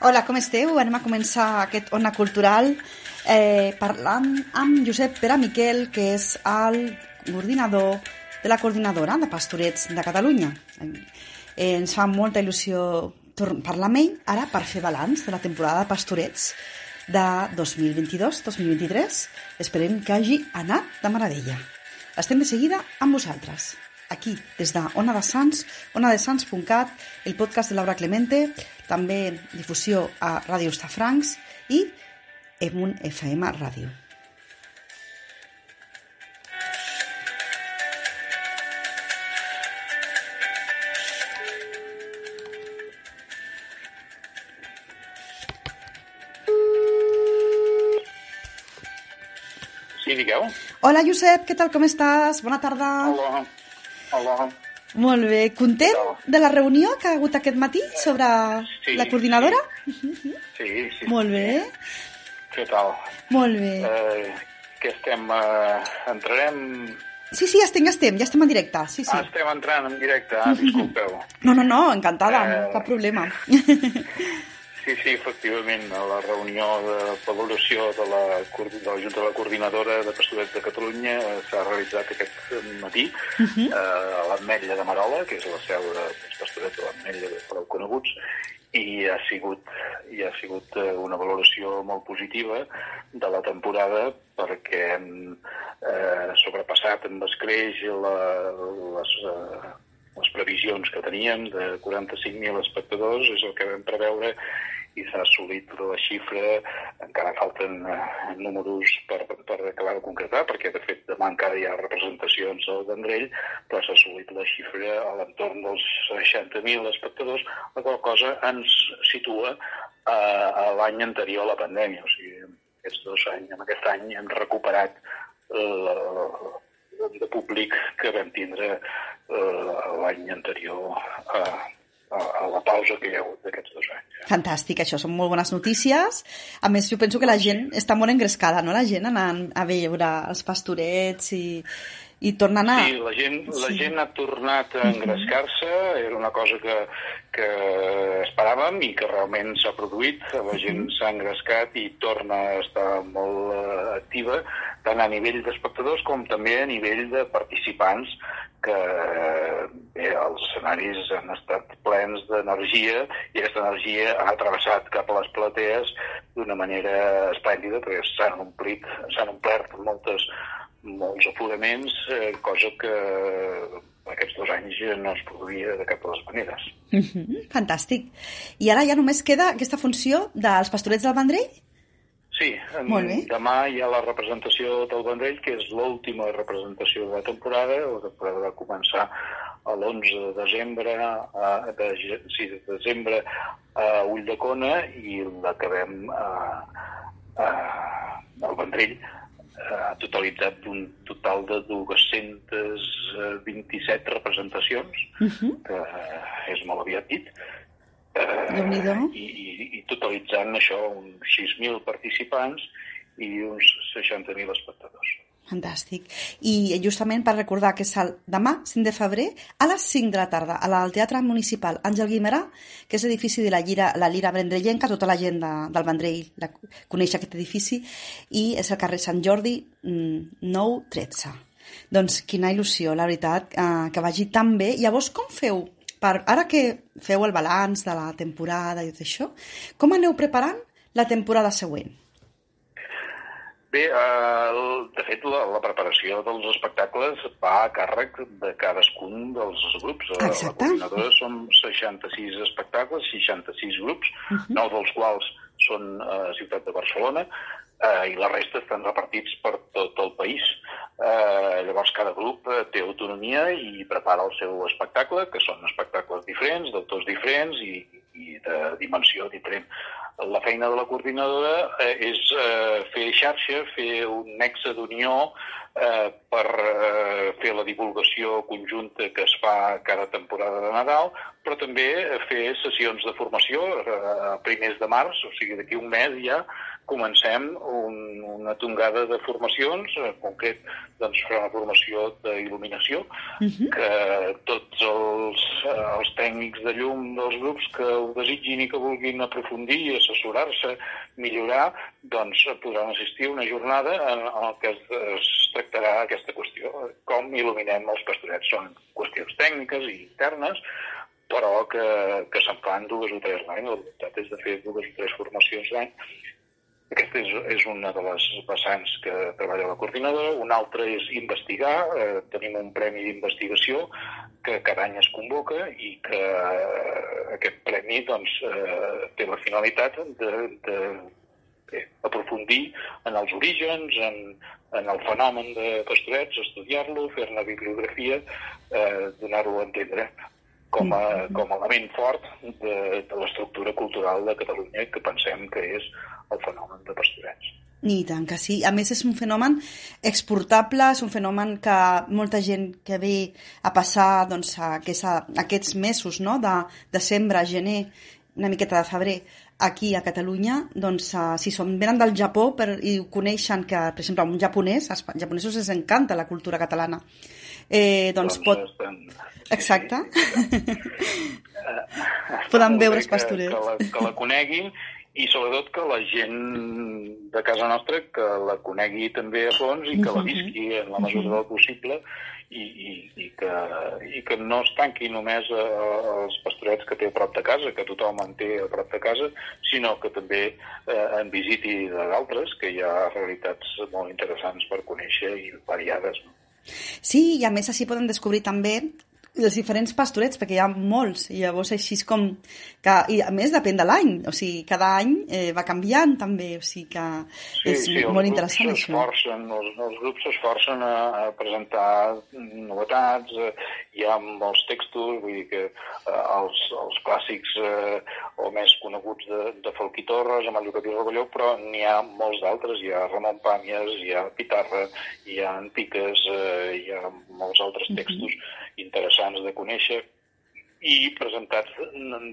Hola, com esteu? Anem a començar aquest Ona Cultural eh, parlant amb Josep Pere Miquel, que és el coordinador de la coordinadora de Pastorets de Catalunya. Eh, ens fa molta il·lusió parlar amb ell ara per fer balanç de la temporada de Pastorets de 2022-2023. Esperem que hagi anat de meravella. Estem de seguida amb vosaltres aquí, des de Ona de Sants, onadesans.cat, el podcast de Laura Clemente, també difusió a Ràdio Estafrancs i Emun FM Ràdio. Sí, digueu. Hola, Josep, què tal, com estàs? Bona tarda. Hola. Hola. Molt bé. Content Hola. de la reunió que ha hagut aquest matí sobre Sí, la coordinadora? Sí, sí. Molt bé, Què tal? molt bé. Eh, que estem... Eh, entrarem... Sí, sí, estem, ja estem, ja estem en directe. Sí, sí. Ah, estem entrant en directe. Ah, disculpeu. No, no, no, encantada, Eh, no, cap problema. Sí, sí, efectivament, a la reunió de valoració de la, de la Junta de la Coordinadora de Pastorets de Catalunya eh, s'ha realitzat aquest matí eh, a l'Ametlla de Marola, que és la seu de- dels Pastorets de l'Ametlla de prou coneguts, i ha sigut, i ha sigut eh, una valoració molt positiva de la temporada perquè hem eh, sobrepassat amb escreix la, les, eh, les previsions que teníem de 45.000 espectadors, és el que vam preveure i s'ha assolit la xifra, encara falten eh, números per, per acabar de concretar, perquè de fet demà encara hi ha representacions al Vendrell, però s'ha assolit la xifra a l'entorn dels 60.000 espectadors, la qual cosa ens situa a, a l'any anterior a la pandèmia, o sigui, aquests dos anys, en aquest any hem recuperat eh, de públic que vam tindre eh, l'any anterior a, a, a la pausa que hi ha hagut d'aquests dos anys. Fantàstic, això són molt bones notícies. A més, jo penso que la gent està molt engrescada, no?, la gent anant a veure els pastorets i, i tornant a... Sí, la gent, la Sí. gent ha tornat a engrescar-se, era una cosa que, que esperàvem i que realment s'ha produït. La gent s'ha engrescat i torna a estar molt eh, activa, tant a nivell d'espectadors com també a nivell de participants, que bé, els escenaris han estat plens d'energia i aquesta energia ha travessat cap a les platees d'una manera esplèndida perquè s'han omplit, s'han omplert moltes molts aforaments, eh, cosa que aquests dos anys no es produïa de cap de les maneres. Mhm, Fantàstic. I ara ja només queda aquesta funció dels pastorets del Vendrell? Sí, Molt bé. demà hi ha la representació del Vendrell, que és l'última representació de la temporada. La temporada va començar a l'11 de desembre, a, de, sí, de desembre a Ulldecona i l'acabem a, a, al Vendrell ha totalitzat un total de 227 representacions, Mhm. que és molt aviat dit, eh, i, i, i totalitzant això uns 6.000 participants i uns 60.000 espectadors. Fantàstic. I justament per recordar que és el demà, 5 de febrer, a les 5 de la tarda, a la- al Teatre Municipal Àngel Guimerà, que és edifici de la Lira, la Lira Vendrellenca, tota la gent de, del Vendrell la, coneix aquest edifici, i és el carrer Sant Jordi mm, 913. Doncs quina il·lusió, la veritat, eh, que vagi tan bé. Llavors, com feu? Per, ara que feu el balanç de la temporada i tot això, com aneu preparant la temporada següent? Bé, eh, el- de fet, la, la preparació dels espectacles va a càrrec de cadascun dels grups. La Exacte. coordinadora són 66 espectacles, 66 grups, nou dels quals són a Ciutat de Barcelona, eh, i la resta estan repartits per tot el país. Eh, llavors, cada grup eh, té autonomia i prepara el seu espectacle, que són espectacles diferents, d'autors diferents i, i de dimensió diferent. La feina de la coordinadora eh, és eh, fer xarxa, fer un nexe d'unió eh, per eh, fer la divulgació conjunta que es fa cada temporada de Nadal, però també fer sessions de formació a primers de març, o sigui, d'aquí un mes ja comencem un, una tongada de formacions, en concret doncs, farà una formació d'il·luminació, uh -huh. que tots els, els tècnics de llum dels grups que ho desitgin i que vulguin aprofundir, assessorar-se, millorar, doncs podran assistir a una jornada en, en que es, es tractarà aquesta qüestió, com il·luminem els pastorets. Són qüestions tècniques i internes, però que, que se'n fan dues o tres l'any. La voluntat és de fer dues o tres formacions l'any aquesta és, és una de les vessants que treballa la coordinadora. Una altra és investigar. Eh, tenim un premi d'investigació que cada any es convoca i que eh, aquest premi doncs, eh, té la finalitat de, de bé, aprofundir en els orígens, en, en el fenomen de pastorets, estudiar-lo, fer-ne bibliografia, eh, donar-lo a entendre com a, com a element fort de, de l'estructura cultural de Catalunya que pensem que és el fenomen de pastorets. I tant que sí. A més, és un fenomen exportable, és un fenomen que molta gent que ve a passar doncs, a, a, aquests mesos no? de desembre, gener, una miqueta de febrer, aquí a Catalunya, doncs, uh, si som, venen del Japó per, i coneixen que, per exemple, un japonès, als japonesos els encanta la cultura catalana, eh, doncs, doncs pot... Estem... Exacte. Sí, sí. Poden veure els pastorets. Que, que, la, que la coneguin i sobretot que la gent de casa nostra que la conegui també a fons i que la visqui en la mesura del possible i, i, i, que, i que no es tanqui només als pastorets que té a prop de casa, que tothom en té a prop de casa, sinó que també eh, en visiti d'altres, que hi ha realitats molt interessants per conèixer i variades. No? Sí, i a més així poden descobrir també els diferents pastorets, perquè hi ha molts, i llavors així és com... Que, I a més depèn de l'any, o sigui, cada any eh, va canviant també, o sigui que sí, és sí, molt interessant això. Els, els grups s'esforcen a, a presentar novetats, eh, hi ha molts textos, vull dir que eh, els, els clàssics eh, o més coneguts de, de Folk i Torres, amb el Llocatí Rebelló, però n'hi ha molts d'altres, hi ha Ramon Pàmies, hi ha Pitarra, hi ha Piques, eh, hi ha molts altres textos uh -huh. Interessants de conèixer i presentats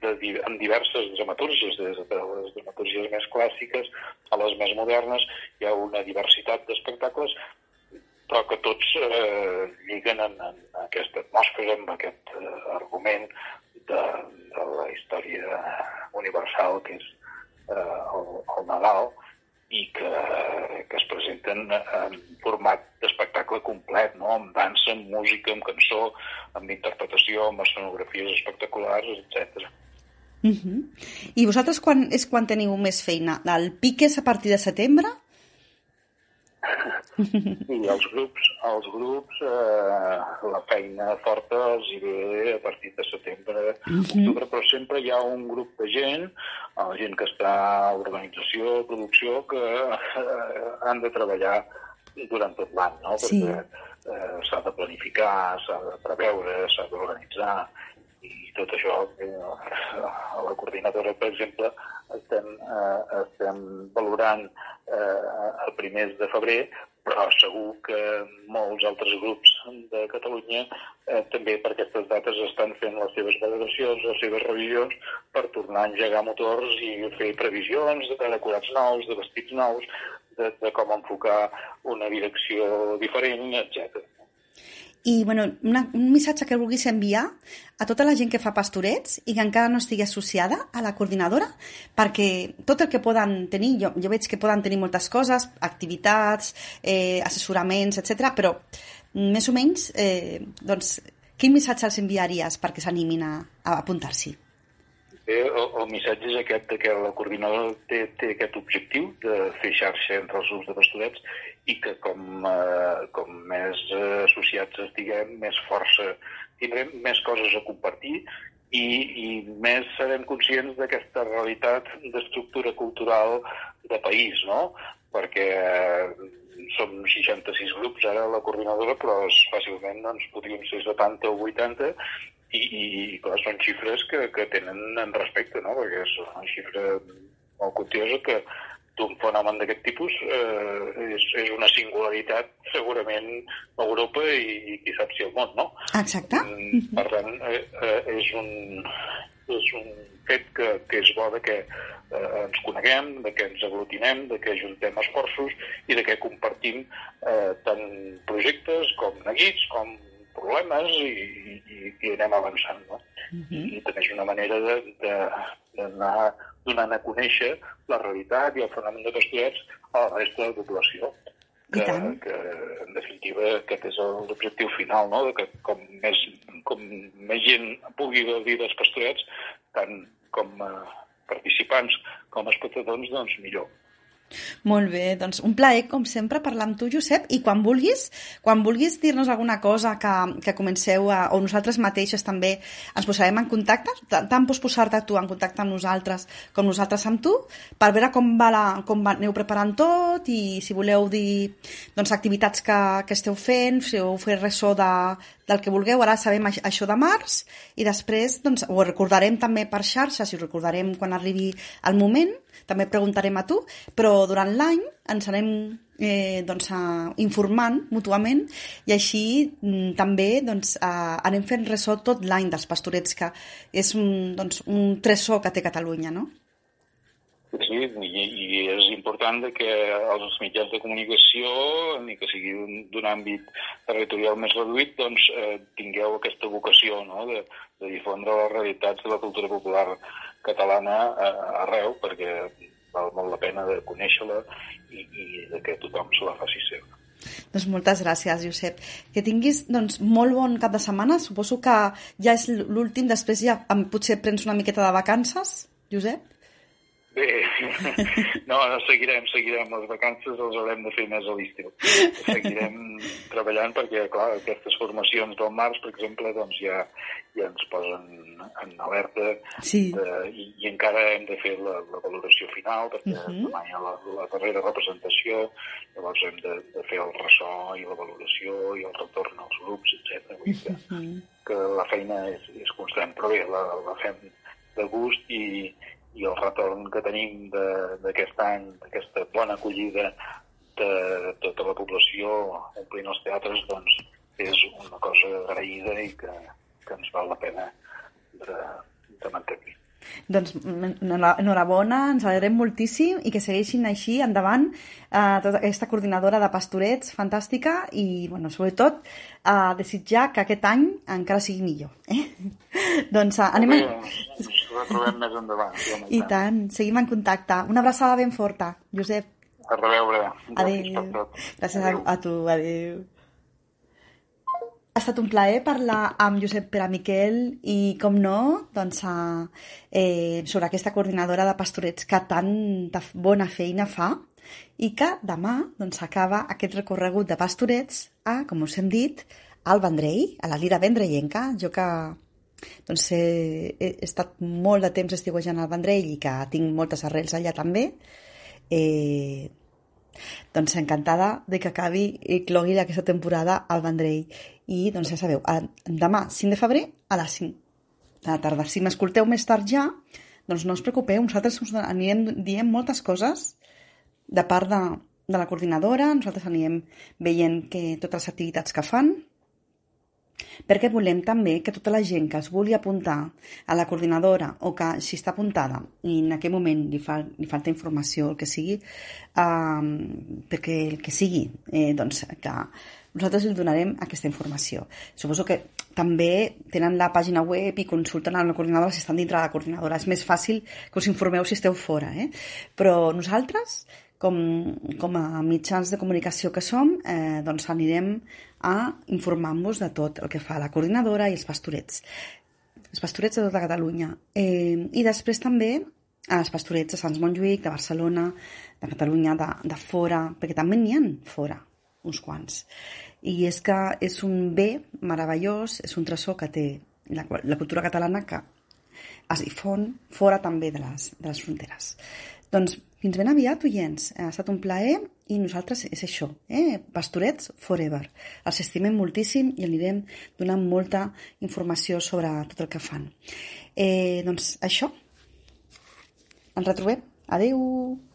de, en diverses dramatúrgies, des de les dramatúrgies més clàssiques a les més modernes, hi ha una diversitat d'espectacles però que tots eh, lliguen en, en aquesta atmosfera, amb aquest eh, argument de, de la història universal que és eh, el, el Nadal i que, que es presenten en format d'espectacle complet, no? amb dansa, amb música, amb cançó, amb interpretació, amb escenografies espectaculars, etc. Uh -huh. I vosaltres quan és quan teniu més feina? El pic és a partir de setembre? I els grups, els grups eh, la feina forta els hi ve a partir de setembre, uh -huh. octubre, però sempre hi ha un grup de gent, la gent que està a organització, producció, que eh, han de treballar durant tot l'any, no? Sí. Perquè eh, s'ha de planificar, s'ha de preveure, s'ha d'organitzar, i tot això, eh, a la coordinadora, per exemple, estem, eh, estem valorant eh, a primers de febrer, però segur que molts altres grups de Catalunya eh, també per aquestes dates estan fent les seves valoracions, les seves revisions per tornar a engegar motors i fer previsions de decorats nous, de vestits nous, de, de com enfocar una direcció diferent, etc. I bueno, una, un missatge que vulguis enviar a tota la gent que fa pastorets i que encara no estigui associada a la coordinadora, perquè tot el que poden tenir, jo, jo veig que poden tenir moltes coses, activitats, eh, assessoraments, etc, però més o menys, eh, doncs, quin missatge els enviaries perquè s'animin a, a apuntar-s'hi? El, el missatge és aquest que la coordinadora té, té aquest objectiu de fer xarxa entre els grups de pastorets i que com, eh, com més eh, associats estiguem, més força tindrem, més coses a compartir i, i més serem conscients d'aquesta realitat d'estructura cultural de país, no? Perquè eh, som 66 grups ara la coordinadora, però fàcilment doncs, podríem ser 70 o 80 i, i, i clar, són xifres que, que tenen en respecte, no? perquè és una xifra molt cotiosa que, d'un fenomen d'aquest tipus eh, és, és una singularitat segurament a Europa i, i qui sap si al món, no? Exacte. Mm, per tant, eh, eh, és, un, és un fet que, que és bo de que eh, ens coneguem, de que ens aglutinem, de que ajuntem esforços i de que compartim eh, tant projectes com neguits, com problemes i, i, i anem avançant. No? Uh -huh. I també és una manera d'anar donant a conèixer la realitat i el fenomen de pastorets a la resta de la població. Que, que en definitiva aquest és l'objectiu final, no? de que com més, com més gent pugui gaudir dels pastorets, tant com a participants com a espectadors, doncs millor. Molt bé, doncs un plaer, com sempre, parlar amb tu, Josep, i quan vulguis, quan vulguis dir-nos alguna cosa que, que comenceu a, o nosaltres mateixes també ens posarem en contacte, tant pots posar-te tu en contacte amb nosaltres com nosaltres amb tu, per veure com, va la, com va, aneu preparant tot i si voleu dir doncs, activitats que, que esteu fent, si heu fet ressò de, del que vulgueu, ara sabem això de març i després doncs, ho recordarem també per xarxes i ho recordarem quan arribi el moment també preguntarem a tu, però durant l'any ens anem eh, doncs, informant mútuament i així mm, també doncs, anem fent ressò tot l'any dels pastorets, que és un, doncs, un tresor que té Catalunya, no? Sí, i, important que els mitjans de comunicació, ni que sigui d'un àmbit territorial més reduït, doncs eh, tingueu aquesta vocació no? de, de difondre les realitats de la cultura popular catalana eh, arreu, perquè val molt la pena de conèixer-la i, i de que tothom se la faci seva. Doncs moltes gràcies, Josep. Que tinguis doncs, molt bon cap de setmana. Suposo que ja és l'últim, després ja potser prens una miqueta de vacances, Josep? Bé, no, no, seguirem, seguirem. Les vacances les haurem de fer més a l'estiu. Seguirem treballant perquè, clar, aquestes formacions del març, per exemple, doncs ja, ja ens posen en alerta sí. de, i, i encara hem de fer la, la valoració final perquè uh -huh. demà hi ha la, la darrera representació, llavors hem de, de fer el ressò i la valoració i el retorn als grups, etc. Vull dir que, uh -huh. que la feina és, és constant, però bé, la, la fem de gust i, i el retorn que tenim d'aquest any, d'aquesta bona acollida de tota la població omplint els teatres, doncs és una cosa agraïda i que, que ens val la pena de, de mantenir. Doncs enhorabona, ens alegrem moltíssim i que segueixin així endavant eh, tota aquesta coordinadora de pastorets fantàstica i, bueno, sobretot, eh, desitjar que aquest any encara sigui millor. Eh? doncs eh, anem... A retrobem més endavant. I tant, seguim en contacte. Una abraçada ben forta, Josep. A reveure. Adéu. Gràcies a, a tu, adéu. Ha estat un plaer parlar amb Josep Pere Miquel i, com no, doncs, eh, sobre aquesta coordinadora de pastorets que tanta bona feina fa i que demà doncs, acaba aquest recorregut de pastorets a, com us hem dit, al Vendrell, a la Lira Vendrellenca, jo que doncs he, he estat molt de temps estiuejant al Vendrell i que tinc moltes arrels allà també. Eh, doncs encantada de que acabi i clogui aquesta temporada al Vendrell. I doncs ja sabeu, demà, 5 de febrer, a les 5 de la tarda. Si m'escolteu més tard ja, doncs no us preocupeu, nosaltres us anirem dient moltes coses de part de, de la coordinadora, nosaltres anirem veient que totes les activitats que fan, perquè volem també que tota la gent que es vulgui apuntar a la coordinadora o que si està apuntada i en aquell moment li, fa, li falta informació, el que sigui, eh, perquè el que sigui, eh, doncs que nosaltres li donarem aquesta informació. Suposo que també tenen la pàgina web i consulten a la coordinadora si estan dintre de la coordinadora. És més fàcil que us informeu si esteu fora, eh? Però nosaltres com, com a mitjans de comunicació que som, eh, doncs anirem a informar-vos de tot el que fa la coordinadora i els pastorets. Els pastorets de tota Catalunya. Eh, I després també els pastorets de Sants Montjuïc, de Barcelona, de Catalunya, de, de fora, perquè també n'hi ha fora, uns quants. I és que és un bé meravellós, és un tresor que té la, la cultura catalana que es difon fora també de les, de les fronteres. Doncs fins ben aviat, oients. Ha estat un plaer i nosaltres és això, eh? Pastorets forever. Els estimem moltíssim i anirem donant molta informació sobre tot el que fan. Eh, doncs això. Ens retrobem. Adeu!